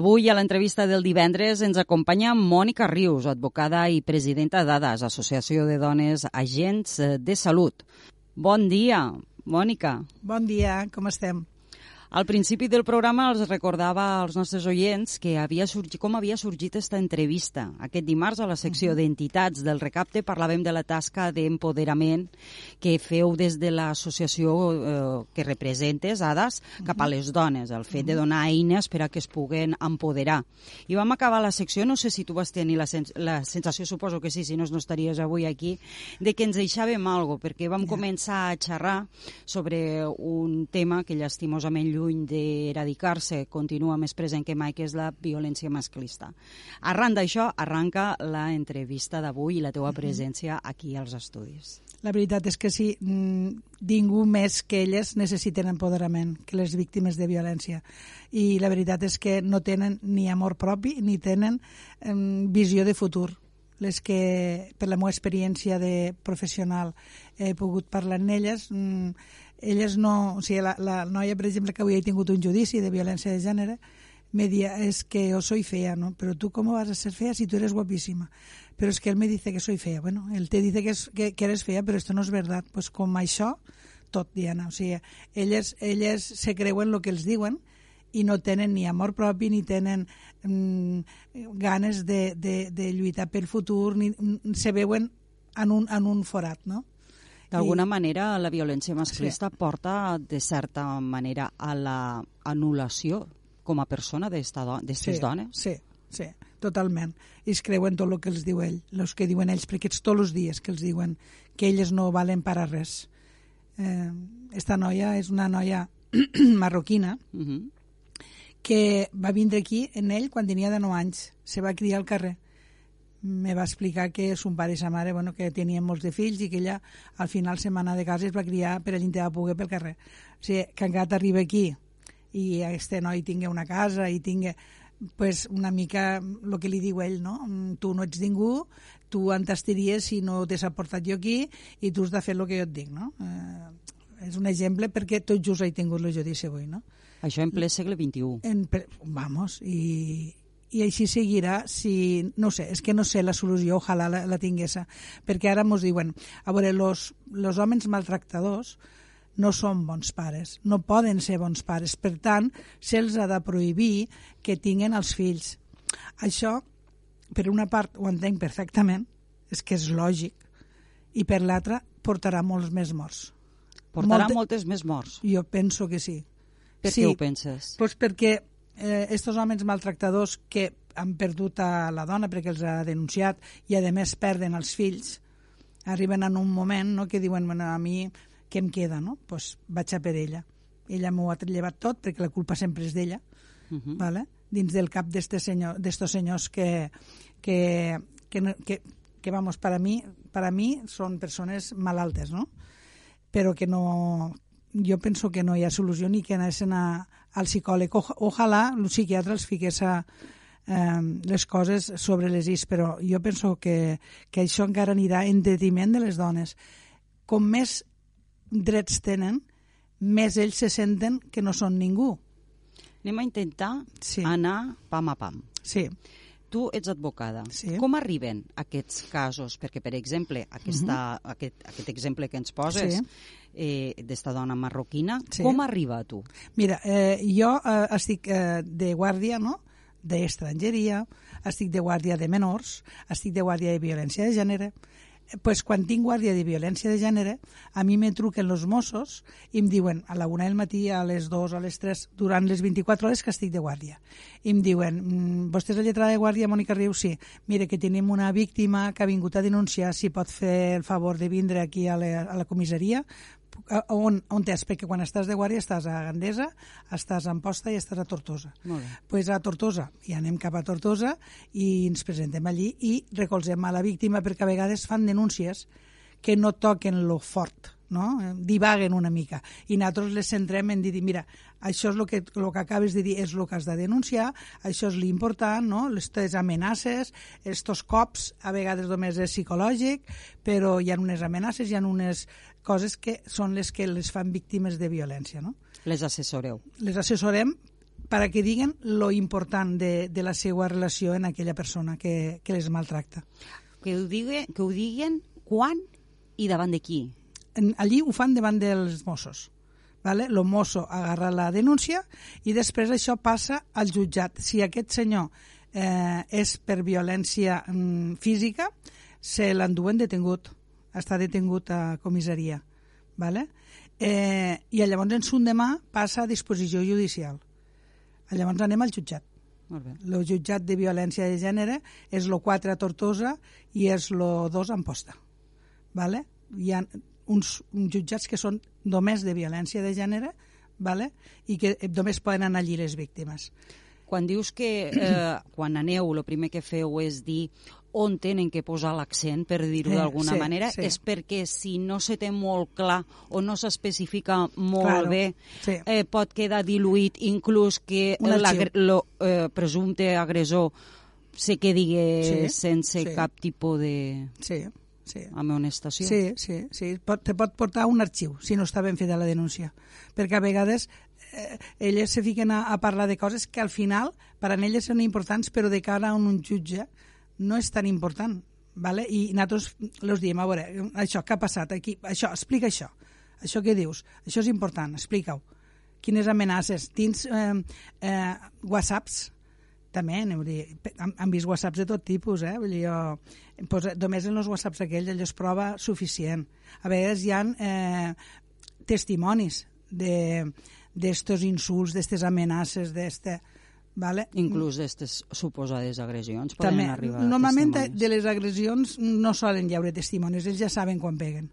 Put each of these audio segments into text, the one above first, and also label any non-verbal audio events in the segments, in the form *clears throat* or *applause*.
Avui, a l'entrevista del divendres, ens acompanya Mònica Rius, advocada i presidenta d'ADAS, Associació de Dones Agents de Salut. Bon dia, Mònica. Bon dia, com estem? Al principi del programa els recordava als nostres oients que havia sorgit, com havia sorgit aquesta entrevista. Aquest dimarts a la secció d'entitats del recapte parlàvem de la tasca d'empoderament que feu des de l'associació eh, que representes, ADAS, cap a les dones, el fet de donar eines per a que es puguen empoderar. I vam acabar la secció, no sé si tu vas tenir la, sens la sensació, suposo que sí, si no, no estaries avui aquí, de que ens deixàvem algo, perquè vam començar a xerrar sobre un tema que llastimosament lluny d'eradicar-se continua més present que mai, que és la violència masclista. Arran d'això, arranca la entrevista d'avui i la teua presència aquí als estudis. La veritat és que sí, ningú més que elles necessiten empoderament, que les víctimes de violència. I la veritat és que no tenen ni amor propi ni tenen eh, visió de futur les que, per la meva experiència de professional, he pogut parlar amb elles, mmm, elles no... O sigui, la, la noia, per exemple, que avui he tingut un judici de violència de gènere, me dia, es que yo soy fea, ¿no? Pero tú cómo vas a ser fea si tú eres guapísima? Pero es que él me dice que soy fea. Bueno, él te dice que, es, que, que eres fea, pero esto no es verdad. Pues com això, tot, Diana. O sigui, elles, elles se creuen el que els diuen i no tenen ni amor propi ni tenen mm, ganes de, de, de lluitar pel futur, ni se veuen en un, en un forat, no? D'alguna manera, la violència masclista sí. porta, de certa manera, a la anul·lació com a persona d'aquestes sí, dones? Sí, sí, totalment. I es creuen tot el que els diu ell, els que diuen ells, perquè ets tots els dies que els diuen que elles no valen per a res. Eh, esta noia és una noia *clears throat* marroquina uh Mhm. -huh. que va vindre aquí en ell quan tenia de 9 anys. Se va criar al carrer me va explicar que son pare i sa mare bueno, que tenien molts de fills i que ella al final se m'anà de casa es va criar per a l'intent de poder pel carrer. O sigui, que encara arriba aquí i este noi tingui una casa i tingui pues, una mica el que li diu ell, no? Tu no ets ningú, tu entastiries si no t'he portat jo aquí i tu has de fer el que jo et dic, no? Eh, és un exemple perquè tot just he tingut el judici avui, no? Això en ple segle XXI. En, vamos, i, i així seguirà si, no sé, és que no sé la solució, ojalà la, la tingués, perquè ara ens diuen, a veure, los, los homes maltractadors no són bons pares, no poden ser bons pares, per tant, se'ls ha de prohibir que tinguin els fills. Això, per una part, ho entenc perfectament, és que és lògic, i per l'altra, portarà molts més morts. Portarà Molte... moltes més morts? Jo penso que sí. Per sí, què ho penses? Pues perquè eh, estos homes maltractadors que han perdut a la dona perquè els ha denunciat i a més perden els fills arriben en un moment no, que diuen bueno, a mi què em queda? No? Pues vaig a per ella ella m'ho ha llevat tot perquè la culpa sempre és d'ella Uh -huh. ¿vale? dins del cap d'estos senyor, senyors que, que, que, que, que vamos, para mí, para mí són persones malaltes, no? però que no, jo penso que no hi ha solució ni que anessin a, al psicòleg. O, ojalà el psiquiatre els fiqués a, eh, les coses sobre les is, però jo penso que, que això encara anirà en detriment de les dones. Com més drets tenen, més ells se senten que no són ningú. Anem a intentar Sí. anar pam a pam. Sí, Tu ets advocada. Sí. Com arriben aquests casos? Perquè, per exemple, aquesta, aquest, aquest exemple que ens poses Sí. Eh, d'esta dona marroquina, Sí. com arriba a tu? Mira, eh, jo eh, estic eh, de guàrdia, no?, d'estrangeria, estic de guàrdia de menors, estic de guàrdia de violència de gènere, Eh, pues quan tinc guàrdia de violència de gènere, a mi me truquen els Mossos i em diuen a la una del matí, a les dues, a les tres, durant les 24 hores que estic de guàrdia. I em diuen, mm, vostè és la lletrada de guàrdia, Mònica Rius? Sí. Mire, que tenim una víctima que ha vingut a denunciar si pot fer el favor de vindre aquí a la, a la comissaria on, on t'és? Perquè quan estàs de guàrdia estàs a Gandesa, estàs a Amposta i estàs a Tortosa. Bé. pues a Tortosa, i anem cap a Tortosa i ens presentem allí i recolzem a la víctima perquè a vegades fan denúncies que no toquen lo fort, no? Eh, divaguen una mica. I nosaltres les centrem en dir, mira, això és el que, lo que acabes de dir, és el que has de denunciar, això és l'important, no? Les teves amenaces, estos cops, a vegades només és psicològic, però hi ha unes amenaces, hi ha unes coses que són les que les fan víctimes de violència, no? Les assessoreu. Les assessorem per a que diguen lo important de, de la seva relació en aquella persona que, que les maltracta. Que ho, digue, que ho diguen quan i davant de qui? En, allí ho fan davant dels Mossos. Vale? El mosso agarra la denúncia i després això passa al jutjat. Si aquest senyor eh, és per violència mm, física, se l'enduen detengut. Està detengut a comissaria. Vale? Eh, I llavors en son demà passa a disposició judicial. Llavors anem al jutjat. Molt bé. El jutjat de violència de gènere és el 4 a Tortosa i és el 2 a Amposta. Vale? Hi ha uns, jutjats que són només de violència de gènere vale? i que només poden anar allí les víctimes. Quan dius que eh, *clears throat* quan aneu el primer que feu és dir on tenen que posar l'accent, per dir-ho Eh, d'alguna sí, manera, sí. és perquè si no se té molt clar o no s'especifica molt Claro, bé, sí. eh, pot quedar diluït inclús que el eh, presumpte agressor se quedi Sí, sense sí. cap tipus de Sí, sí. amonestació. Sí, sí, sí. Pot, te pot portar un arxiu si no està ben feta la denúncia. Perquè a vegades eh, elles se fiquen a, a parlar de coses que al final per a elles són importants però de cara a un jutge no és tan important. Vale? I nosaltres els diem, a veure, això, què ha passat aquí? Això, explica això. Això que dius, això és important, explica-ho. Quines amenaces? Tens eh, eh, whatsapps? També, a dir, han, han vist whatsapps de tot tipus, eh? Vull dir, jo, pues, només en els whatsapps aquells allò es prova suficient. A vegades hi ha eh, testimonis de d'estos insults, d'estes amenaces, d'este... Vale? Inclús d'aquestes suposades agressions poden També, arribar normalment de, de les agressions no solen llaure testimonis, ells ja saben quan peguen,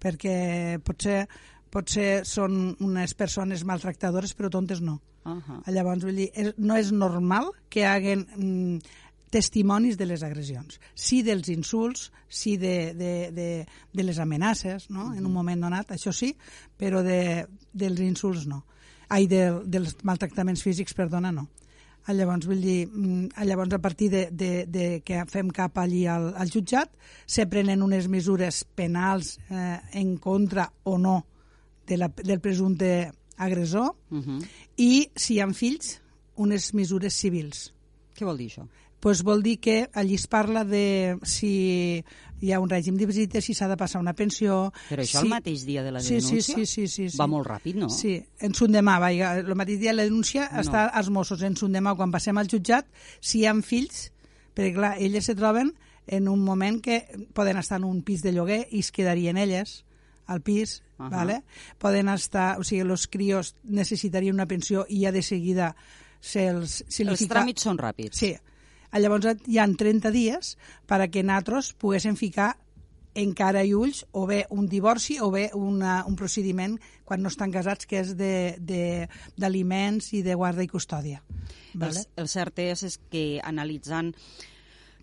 perquè potser, potser són unes persones maltractadores però tontes no. Ahà. Llavors, vull dir, és, no és normal que haguen mm, testimonis de les agressions. Sí dels insults, sí de, de, de, de les amenaces, no? en un moment donat, això sí, però de, dels insults no. Ai, de, dels maltractaments físics, perdona, no. Ah, Llavors, vull dir, mm, ah, llavors a partir de, de, de que fem cap allí al, al jutjat, se prenen unes mesures penals eh, en contra o no de la, del presumpte agressor Uh -huh. i, si hi ha fills, unes mesures civils. Què vol dir això? Pues vol dir que allí es parla de si hi ha un règim de visites, si s'ha de passar una pensió... Però això si... el mateix dia de la Sí, denúncia? sí, sí, sí, sí, sí. Va molt ràpid, no? Sí, en son demà, vaiga, el mateix dia de la denúncia No. està als Mossos, en son demà, quan passem al jutjat, si hi ha fills, perquè clar, elles se troben en un moment que poden estar en un pis de lloguer i es quedarien elles al pis, uh. -huh. vale? poden estar, o sigui, els crios necessitarien una pensió i ja de seguida se'ls... Se Els fica... tràmits són ràpids. Sí. Llavors hi han 30 dies per a que nosaltres poguéssim ficar encara i ulls o bé un divorci o bé una, un procediment quan no estan casats que és d'aliments i de guarda i custòdia. Vale? El, el cert és, és que analitzant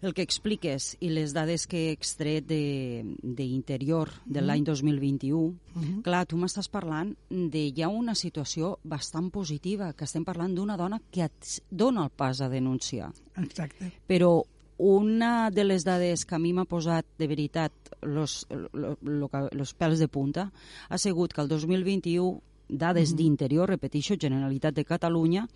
el que expliques i les dades que he extret de- d'Interior de, de Mhm. l'any 2021, clar, tu m'estàs parlant de ja una situació bastant positiva, que estem parlant d'una dona que et dona el pas a denunciar. Exacte. Però una de les dades que a mi m'ha posat de veritat los, lo, lo, los pèls de punta ha sigut que el 2021 dades Mhm. d'interior, repeteixo, Generalitat de Catalunya,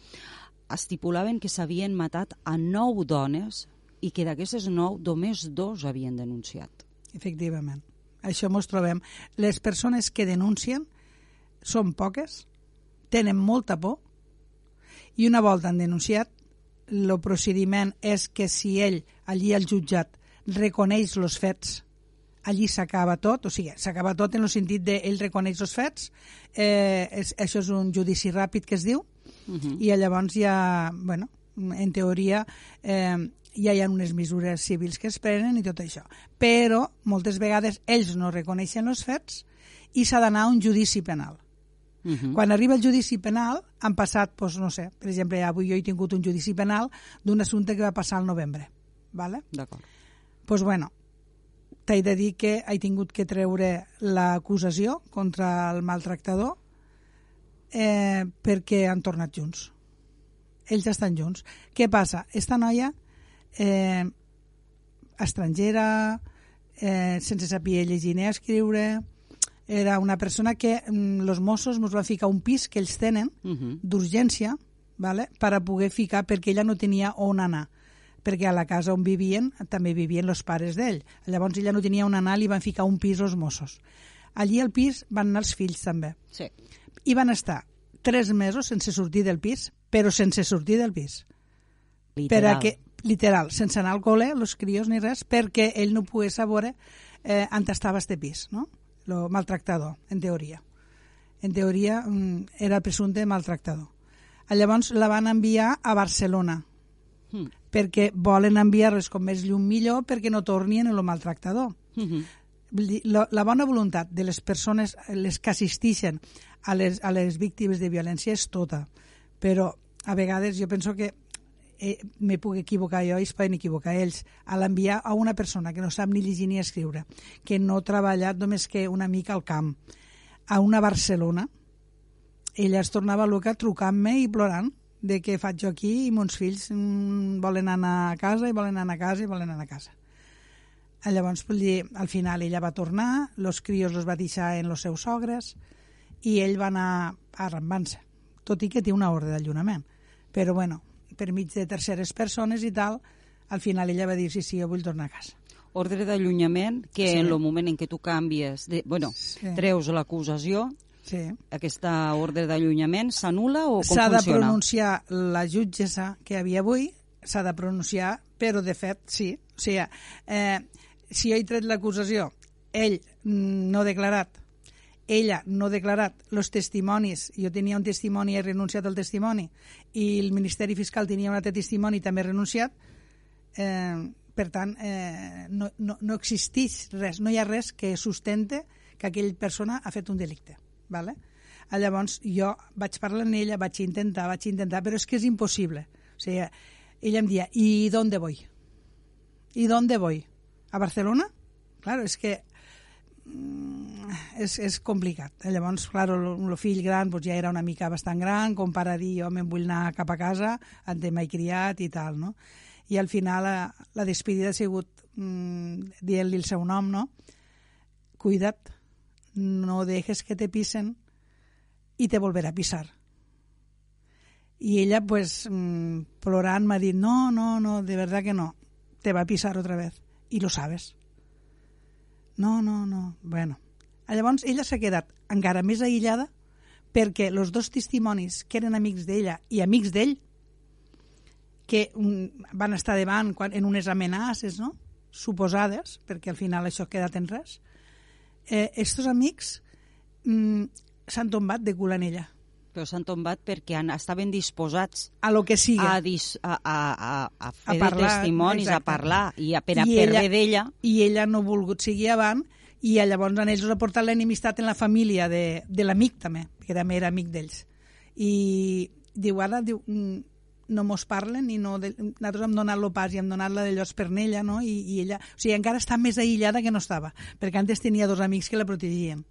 estipulaven que s'havien matat a nou dones i que d'aquestes nou només dos havien denunciat. Efectivament. Això mos trobem. Les persones que denuncien són poques, tenen molta por, i una volta han denunciat, el procediment és que si ell, allí al jutjat, reconeix els fets, allí s'acaba tot, o sigui, s'acaba tot en el sentit de ell reconeix els fets, eh, és, això és un judici ràpid que es diu, Uh -huh. i llavors ja, bueno, en teoria eh, ja hi ha unes mesures civils que es prenen i tot això. Però moltes vegades ells no reconeixen els fets i s'ha d'anar a un judici penal. Uh -huh. Quan arriba el judici penal, han passat, doncs, no sé, per exemple, avui jo he tingut un judici penal d'un assumpte que va passar al novembre. ¿vale? D'acord. pues bueno, t'he de dir que he tingut que treure l'acusació contra el maltractador eh, perquè han tornat junts. Ells estan junts. Què passa? Esta noia, eh, estrangera, eh, sense saber llegir ni escriure, era una persona que mm, los Mossos ens van ficar un pis que ells tenen Uh -huh. d'urgència, vale? per a poder ficar, perquè ella no tenia on anar perquè a la casa on vivien també vivien els pares d'ell. Llavors ella no tenia on anar, li van ficar un pis els Mossos. Allí al pis van anar els fills també. Sí. I van estar tres mesos sense sortir del pis, però sense sortir del pis. Literal. Per a que, literal, sense anar al col·le, els crios ni res, perquè ell no pogués saber eh, on estava este pis, no? Lo maltractador, en teoria. En teoria, mm, era el presumpte maltractador. Llavors la van enviar a Barcelona, Mm. perquè volen enviar-les com més llum millor perquè no tornin a lo maltractador. Mm -hmm. La, la bona voluntat de les persones, les que assisteixen a les, a les víctimes de violència és tota, però a vegades jo penso que eh, me puc equivocar jo i es poden equivocar ells, a l'enviar a una persona que no sap ni llegir ni escriure, que no ha treballat només que una mica al camp, a una Barcelona, ella es tornava loca trucant-me i plorant de què faig jo aquí i mons fills mm, volen anar a casa i volen anar a casa i volen anar a casa. Eh, Llavors, dir, al final ella va tornar, los crios los va deixar en los seus sogres i ell va anar arrambant-se, tot i que té una ordre d'allunament. Però, bueno, per mig de terceres persones i tal, al final ella va dir, sí, sí, jo vull tornar a casa. Ordre d'allunyament que Sí. en el moment en què tu canvies, de, bueno, Sí. treus l'acusació, Sí. aquesta ordre d'allunyament s'anul·la o com S'ha de funciona? pronunciar la jutgessa que hi havia avui, s'ha de pronunciar, però de fet sí. O sigui, eh, si jo he tret l'acusació, ell mm, no ha declarat, ella no ha declarat els testimonis, jo tenia un testimoni i he renunciat al testimoni, i el Ministeri Fiscal tenia un altre testimoni i també ha renunciat, eh, per tant, eh, no, no, no existeix res, no hi ha res que sustente que aquella persona ha fet un delicte. Vale? Ah, Llavors, jo vaig parlar amb ella, vaig intentar, vaig intentar, però és que és impossible. O sigui, ella em dia, ¿y dónde voy? ¿Y dónde voy? ¿A Barcelona? Claro, és que és, és complicat. Eh, Llavors, claro, el fill gran pues, ja era una mica bastant gran, com per a dir jo me'n vull anar cap a casa, en té mai criat i tal, no? I al final la, la despedida ha sigut mm, dient-li el seu nom, no? Cuida't, no dejes que te pisen y te volverá a pisar. Y ella, pues, mmm, plorant, m'ha dit, no, no, no, de verdad que no, te va a pisar otra vez. Y lo sabes. No, no, no, bueno. Llavors, ella s'ha quedat encara més aïllada perquè els dos testimonis que eren amics d'ella i amics d'ell, que mm, van estar davant quan, en unes amenaces, no?, suposades, perquè al final això ha quedat en res, eh, estos amics mm, s'han tombat de cul en ella. Però s'han tombat perquè han, estaven disposats A lo que sigui. a, dis, a, a, a, a fer A de parlar, testimonis, a exacte. parlar, i a, per a I per ella- bé d'ella... I ella no ha volgut seguir avant i llavors en ells ha portat l'enemistat en la família de, de l'amic també, que també era amic d'ells. I diu, ara diu, "Mm, no mos parlen i no, de, nosaltres hem donat lo pas i hem donat la de llocs per ella, no? I, i ella, o sigui, encara està més aïllada que no estava, perquè antes tenia dos amics que la protegien.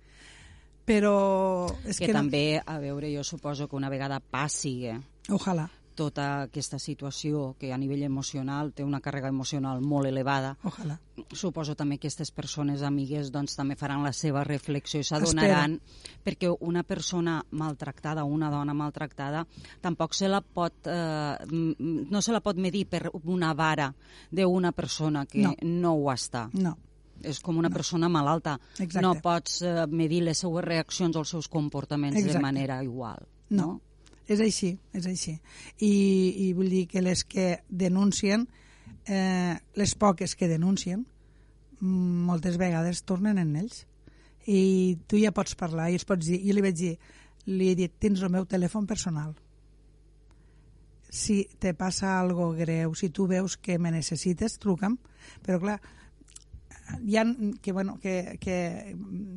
Però és que, que, també, a veure, jo suposo que una vegada passi eh, ojalà, tota aquesta situació que a nivell emocional té una càrrega emocional molt elevada, ojalà. suposo també que aquestes persones amigues doncs, també faran la seva reflexió i s'adonaran perquè una persona maltractada, una dona maltractada, tampoc se la pot, eh, no se la pot medir per una vara d'una persona que No. no ho està. No, És com una persona malalta. Exacte. No pots eh, medir les seues reaccions o els seus comportaments de Exacte. manera igual. No. No? És així, és així. I, i vull dir que les que denuncien, eh, les poques que denuncien, mm, moltes vegades tornen en ells. I tu ja pots parlar i els pots dir, jo li vaig dir, li he dit, tens el meu telèfon personal. Si te passa algo greu, si tu veus que me necessites, truca'm. Però clar, hi ha, que, bueno, que, que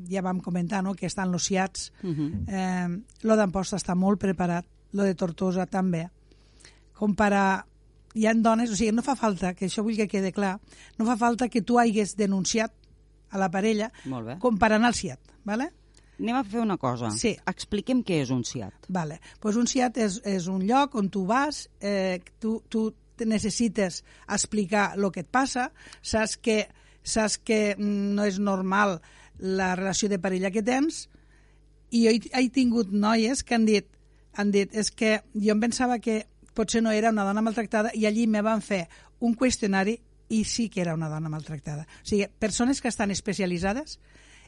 ja vam comentar, no?, que estan los CIATs, Uh -huh. Eh, lo d'Amposta està molt preparat, lo de Tortosa també. Com per a... Hi ha dones, o sigui, no fa falta, que això vull que quede clar, no fa falta que tu hagués denunciat a la parella Molt bé. com per anar al CIAT, ¿vale? Anem a fer una cosa. Sí. Expliquem què és un CIAT. Vale. Pues un CIAT és, és un lloc on tu vas, eh, tu, tu te necessites explicar el que et passa, saps que, saps que mm, no és normal la relació de parella que tens, i jo he, he tingut noies que han dit han dit és que jo em pensava que potser no era una dona maltractada i allí me van fer un qüestionari i sí que era una dona maltractada. O sigui, persones que estan especialitzades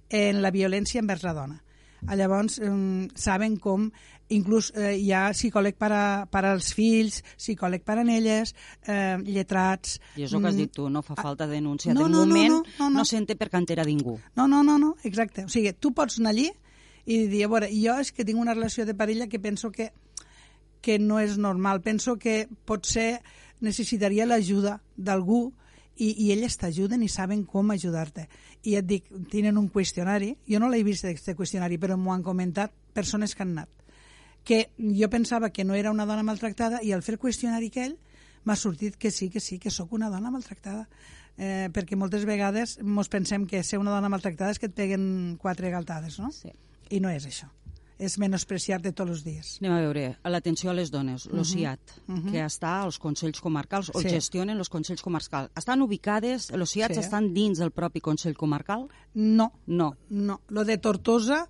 en la violència envers la dona. Ah, llavors, eh, saben com inclús eh, hi ha psicòleg per, a, per als fills, psicòleg per a elles, eh, lletrats... I és el que has dit tu, no fa falta denúncia. No, de no, moment no, no, no, no. no sente per cantera ningú. No, no, no, no, exacte. O sigui, tu pots anar allí i dir, a veure, jo és que tinc una relació de parella que penso que, que no és normal. Penso que potser necessitaria l'ajuda d'algú i, i elles t'ajuden i saben com ajudar-te. I et dic, tenen un qüestionari, jo no l'he vist aquest qüestionari, però m'ho han comentat persones que han anat, que jo pensava que no era una dona maltractada i al fer el qüestionari aquell m'ha sortit que sí, que sí, que sóc una dona maltractada. Eh, perquè moltes vegades ens pensem que ser una dona maltractada és que et peguen quatre galtades, no? Sí. I no és això és menospreciar-te tots els dies. Anem a veure, l'atenció a les dones, uh -huh. l'OCIAT, uh -huh. que està als Consells Comarcals, o sí. gestionen els Consells Comarcals. Estan ubicades, l'OCIAT sí. estan dins del propi Consell Comarcal? No. No. No. Lo de Tortosa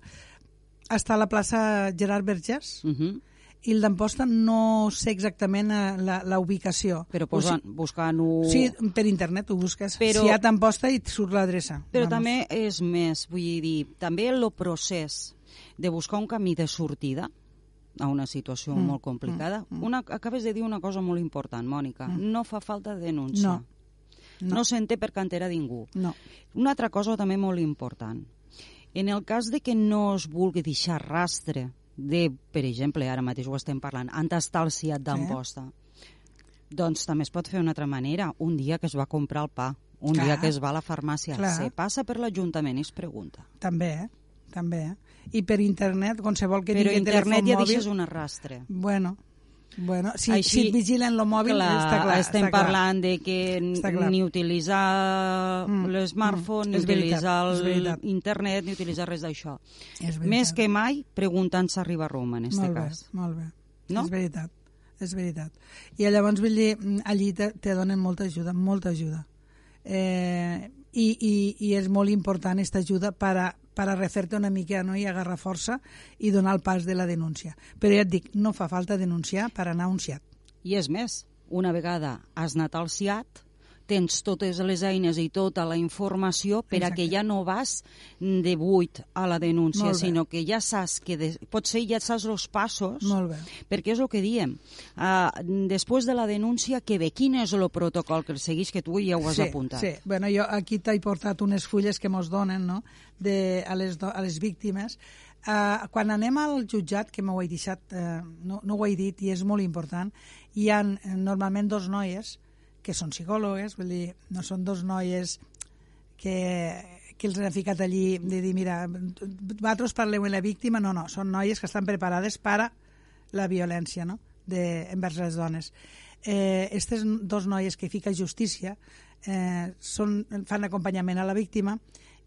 està a la plaça Gerard Vergés, uh -huh i el d'Amposta no sé exactament eh, la, la ubicació. Però posen, o buscant-ho... Sí, per internet ho busques. Però, si hi ha d'Amposta i et surt l'adreça. Però Vamos. també és més, vull dir, també el procés de buscar un camí de sortida a una situació mm, molt complicada. Mm, mm. Una, acabes de dir una cosa molt important, Mònica. Mm. No fa falta denúncia. No. No, no s'entén per cantera ningú. No. Una altra cosa també molt important. En el cas de que no es vulgui deixar rastre de, per exemple, ara mateix ho estem parlant, entastar el ciat d'Amposta, sí. doncs també es pot fer una altra manera. Un dia que es va comprar el pa, un Clar. dia que es va a la farmàcia, Clar. se passa per l'Ajuntament i es pregunta. També, eh? També, eh? I per internet, qualsevol que Però tingui internet telèfon ja mòbil... deixes un arrastre. Bueno, Bueno, si, Així, si et vigilen el mòbil, clar, està clar. Estem està parlant clar. de que ni utilitzar mm, l'smartphone, mm, ni utilitzar l'internet, ni utilitzar res d'això. Més que mai, preguntant-se arriba a Roma, en aquest cas. Bé, molt bé, no? és veritat. És veritat. I llavors, vull dir, allí te, te donen molta ajuda, molta ajuda. Eh, i, i, i és molt important aquesta ajuda per a, per a refer-te una mica no? i agarrar força i donar el pas de la denúncia. Però ja et dic, no fa falta denunciar per anar a un CIAT. I és més, una vegada has anat al CIAT, tens totes les eines i tota la informació per Exacte. a que ja no vas de buit a la denúncia, sinó que ja saps que de, potser ja saps els passos, Molt bé. perquè és el que diem. Uh, després de la denúncia, que ve? Quin és el protocol que segueix, que tu ja ho has sí, apuntat? Sí, bueno, jo aquí t'he portat unes fulles que mos donen no? de, a, les, a les víctimes Uh, quan anem al jutjat, que m'ho he deixat, uh, no, no ho he dit i és molt important, hi ha normalment dos noies que són psicòlogues, vull dir, no són dos noies que, que els han ficat allí de dir, mira, vosaltres parleu amb la víctima, no, no, són noies que estan preparades per a la violència no? de, envers les dones. Eh, aquestes dos noies que fica justícia eh, són, fan acompanyament a la víctima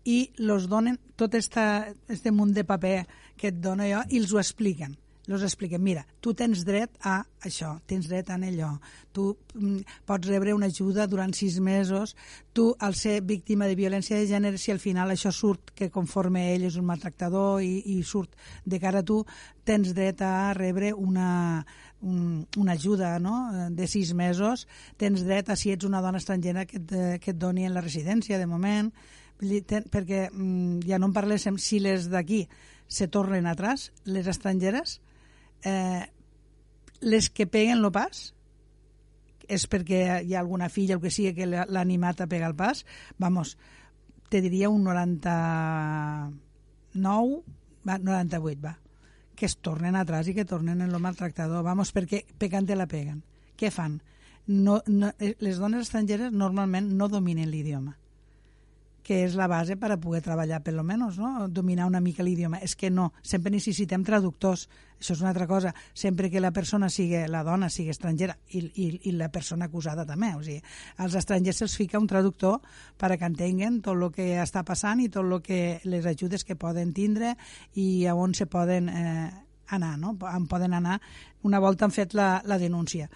i los donen tot esta, este munt de paper que et dono jo i els ho expliquen els expliquem, mira, tu tens dret a això, tens dret a allò, tu mm, pots rebre una ajuda durant sis mesos, tu, al ser víctima de violència de gènere, si al final això surt que conforme ell és un maltractador i, i surt de cara a tu, tens dret a rebre una, un, una ajuda no? de sis mesos, tens dret a, si ets una dona estrangera, que et, que et doni en la residència, de moment, perquè mm, ja no en parléssim, si les d'aquí se tornen atrás, les estrangeres, eh, les que peguen el pas és perquè hi ha alguna filla o que sigui que l'ha animat a pegar el pas, vamos, te diria un 99, va, 98, va, que es tornen atrás i que tornen en lo maltractador, vamos, perquè pecant te la peguen. Què fan? No, no, eh, les dones estrangeres normalment no dominen l'idioma que és la base per a poder treballar, per lo menos, no? dominar una mica l'idioma. És que no, sempre necessitem traductors. Això és una altra cosa. Sempre que la persona sigui, la dona sigui estrangera i, i, i la persona acusada també. O sigui, als estrangers se'ls fica un traductor per a que entenguen tot el que està passant i tot el que les ajudes que poden tindre i a on se poden eh, anar, no? On poden anar una volta han fet la, la denúncia.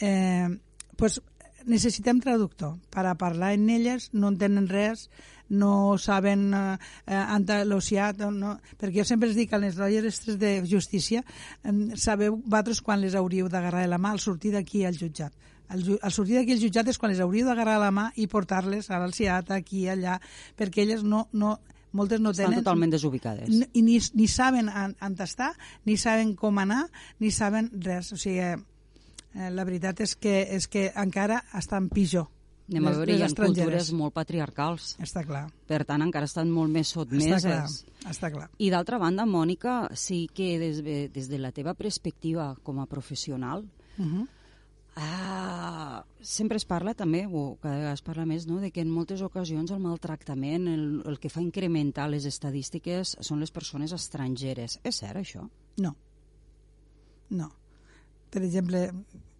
Eh, pues, necessitem traductor per a parlar en elles, no entenen res, no saben eh, eh, andalusiat, no, perquè jo sempre els dic a les noies de justícia, eh, sabeu vosaltres quan les hauríeu d'agarrar la mà al sortir d'aquí al jutjat. Al, al sortir d'aquí al jutjat és quan les hauríeu d'agarrar la mà i portar-les a l'alciat, aquí, allà, perquè elles no, no, moltes no Estan tenen... totalment desubicades. N- I ni, ni saben on estar, ni saben com anar, ni saben res. O sigui, eh, la veritat és que, és que encara estan pitjor. Anem a les- veure, les hi ha cultures molt patriarcals. Està clar, Per tant, encara estan molt més està sotmeses. clar, està clar. I d'altra banda, Mònica, sí que des de, des de la teva perspectiva com a professional, Uh -huh. ah, sempre es parla també, o cada vegada es parla més, no, de que en moltes ocasions el maltractament, el, el que fa incrementar les estadístiques són les persones estrangeres. És cert, això? No. No. Per exemple,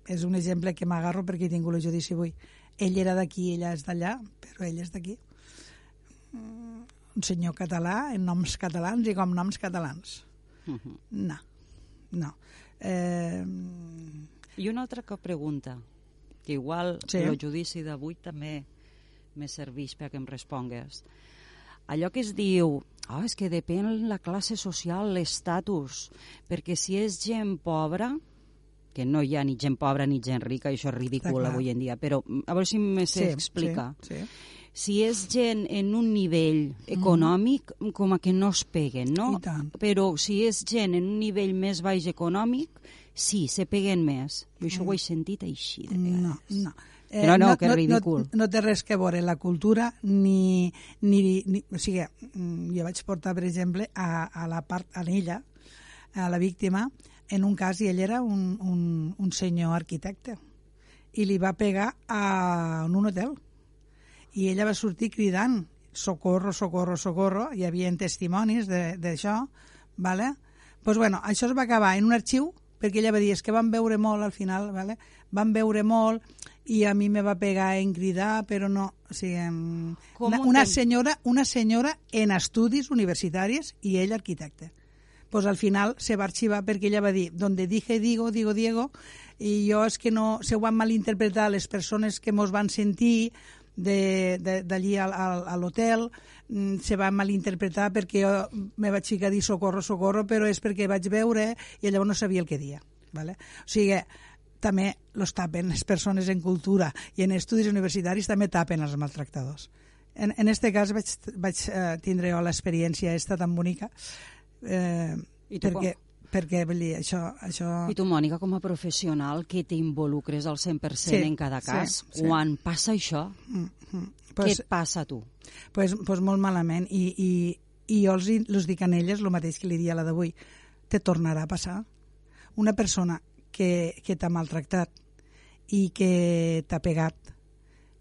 és un exemple que m'agarro perquè he tingut el judici avui. Ell era d'aquí, ella és d'allà, però ell és d'aquí. Mm, Un senyor català, en noms catalans i com noms catalans. Uh -huh. No, no. Eh, I una altra que pregunta, que igual Sí. el judici d'avui també me serveix perquè em respongues. Allò que es diu, oh, és que depèn la classe social, l'estatus, perquè si és gent pobra, que no hi ha ni gent pobra ni gent rica, i això és ridícul clar. avui en dia, però mm, a veure si me sé explicar. Sí, sí. Si és gent en un nivell econòmic, com a que no es peguen, no? Però si és gent en un nivell més baix econòmic, sí, se peguen més. Jo això ho he sentit així, de vegades. No, no. Eh, Que no, no, que ridícul. No, no té res que veure la cultura ni... ni, ni o sigui, mm, jo vaig portar, per exemple, a, a la part, a ella, a la víctima, en un cas, i ell era un, un, un senyor arquitecte, i li va pegar a, en un hotel. I ella va sortir cridant socorro, socorro, socorro, hi havia testimonis de- d'això, vale? pues bueno, això es va acabar en un arxiu perquè ella va dir, és que van veure molt al final, vale? van veure molt i a mi me va pegar en cridar, però no, o sigui, una, un una senyora, una senyora en estudis universitaris i ell arquitecte. Pues al final se va arxivar perquè ella va dir, donde dije digo, digo Diego, i jo és que no, se ho van malinterpretar les persones que mos van sentir d'allí al, al, a l'hotel, mm, se va malinterpretar perquè jo me vaig ficar a dir socorro, socorro, però és perquè vaig veure i llavors no sabia el que dia. Vale? O sigui, també los tapen les persones en cultura i en estudis universitaris també tapen els maltractadors. En, en este cas vaig, vaig eh, tindre jo l'experiència esta tan bonica eh, I tu perquè, perquè vull dir, això, això... I tu, Mònica, com a professional, que t'involucres al 100% Sí, en cada sí, cas, sí. quan passa això, Mm, mm. què Pues, et passa a tu? pues, pues molt malament i, i, i jo els, els dic a elles el mateix que li dia a la d'avui te tornarà a passar una persona que, que t'ha maltractat i que t'ha pegat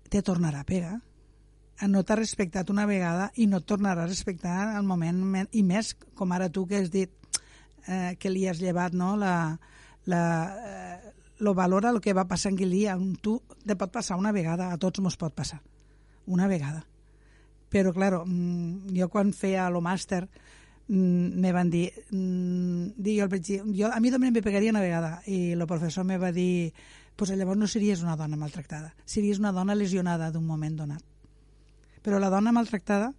te tornarà a pegar no t'ha respectat una vegada i no et tornarà a respectar al moment me- i més com ara tu que has dit eh, que li has llevat no, la, la, eh, lo valora el que va passar en dia. Un Tu te pot passar una vegada, a tots mos pot passar. Una vegada. Però, claro, mm, jo quan feia lo màster mm, me van dir, mm, dir jo, el vaig dir, jo, a mi també em pegaria una vegada i el professor me va dir pues llavors no series una dona maltractada, series una dona lesionada d'un moment donat. Però la dona maltractada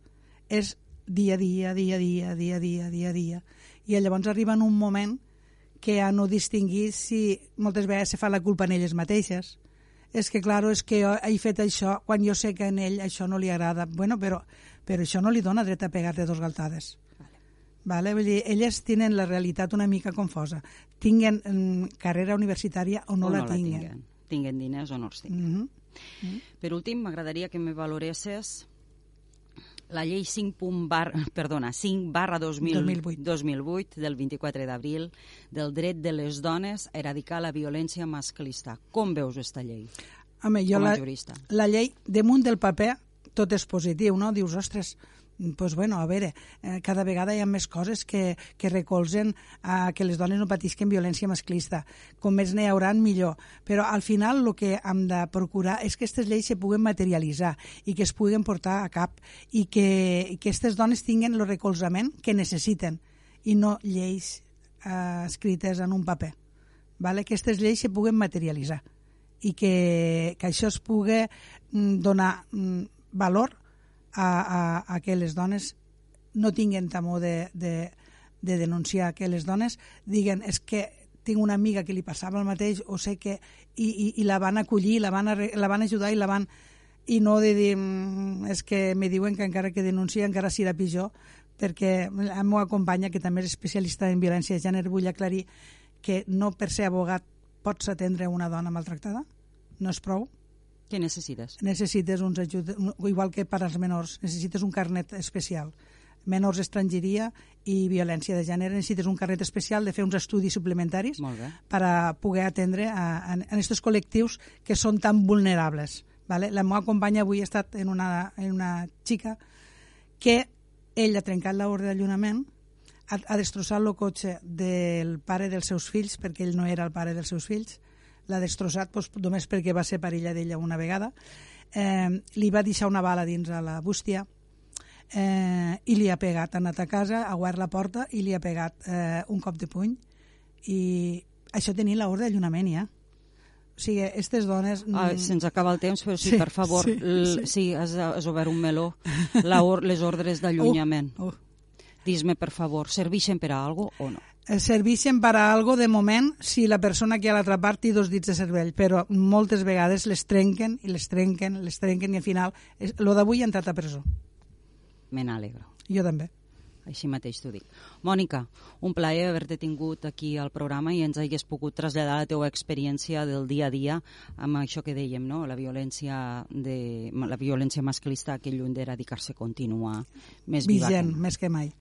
és dia a dia, dia a dia, dia a dia, dia a dia. I llavors arriba en un moment que a no distingir si moltes vegades se fa la culpa en elles mateixes. És que, claro, és que jo he fet això quan jo sé que en ell això no li agrada. Bueno, però, però això no li dona dret a pegar-te dos galtades. Vale? Vull dir, elles tenen la realitat una mica confosa. Tinguen mm, carrera universitària o no, o la, no tinguen. la tinguen. Tinguen diners o no els tinguen. Mm -hmm. Per últim, m'agradaria que me valoresses la llei 5, punt bar, *laughs* perdona, 5 barra 2000, 2008. 2008 del 24 d'abril del dret de les dones a eradicar la violència masclista. Com veus aquesta llei? Home, jo Com a la, jurista. la llei, damunt del paper, tot és positiu, no? Dius, ostres, pues bueno, a veure, eh, cada vegada hi ha més coses que, que recolzen a que les dones no patisquen violència masclista. Com més n'hi hauran, millor. Però al final el que hem de procurar és que aquestes lleis se puguen materialitzar i que es puguen portar a cap i que, que aquestes dones tinguen el recolzament que necessiten i no lleis eh, escrites en un paper. Vale? Que aquestes lleis se puguen materialitzar i que, que això es pugui mm, donar mm, valor a, a, a que les dones no tinguin temor de, de, de denunciar, que les dones diguen és que tinc una amiga que li passava el mateix o sé que... i, i, i la van acollir, la van, la van ajudar i la van i no de dir mm, és que me diuen que encara que denuncia encara serà pitjor perquè la meva companya, que també és especialista en violència de gènere, vull aclarir que no per ser abogat pots atendre una dona maltractada, no és prou. Què necessites? Necessites uns ajuts, igual que per als menors, necessites un carnet especial menors estrangeria i violència de gènere. Necessites un carnet especial de fer uns estudis suplementaris per a poder atendre a, a, a aquests col·lectius que són tan vulnerables. Vale? La meva companya avui ha estat en una, en una xica que ell ha trencat l'ordre d'allunament, ha, ha destrossat el cotxe del pare dels seus fills, perquè ell no era el pare dels seus fills, l'ha destrossat doncs, només perquè va ser parella d'ella una vegada, eh, li va deixar una bala dins a la bústia, eh, i li ha pegat, ha anat a casa, ha obert la porta i li ha pegat eh, un cop de puny i això tenia l'ordre d'allunament ja. O sigui, aquestes dones... Ah, se'ns acaba el temps, però sí, sí per favor, sí, sí. sí has, has obert un meló. La or, les ordres *laughs* d'allunyament. Uh, uh. Dis-me, per favor, serveixen per a algo o no? Eh, serveixen per a algo de moment si la persona que ha a l'altra part té dos dits de cervell, però moltes vegades les trenquen i les trenquen, les trenquen i al final... Lo d'avui ha entrat a presó me n'alegro. Jo també. Així mateix t'ho dic. Mònica, un plaer haver-te tingut aquí al programa i ens hagués pogut traslladar la teva experiència del dia a dia amb això que dèiem, no? la violència de la violència masclista que lluny d'eradicar-se continua més Vigent, viva que mai. més que mai.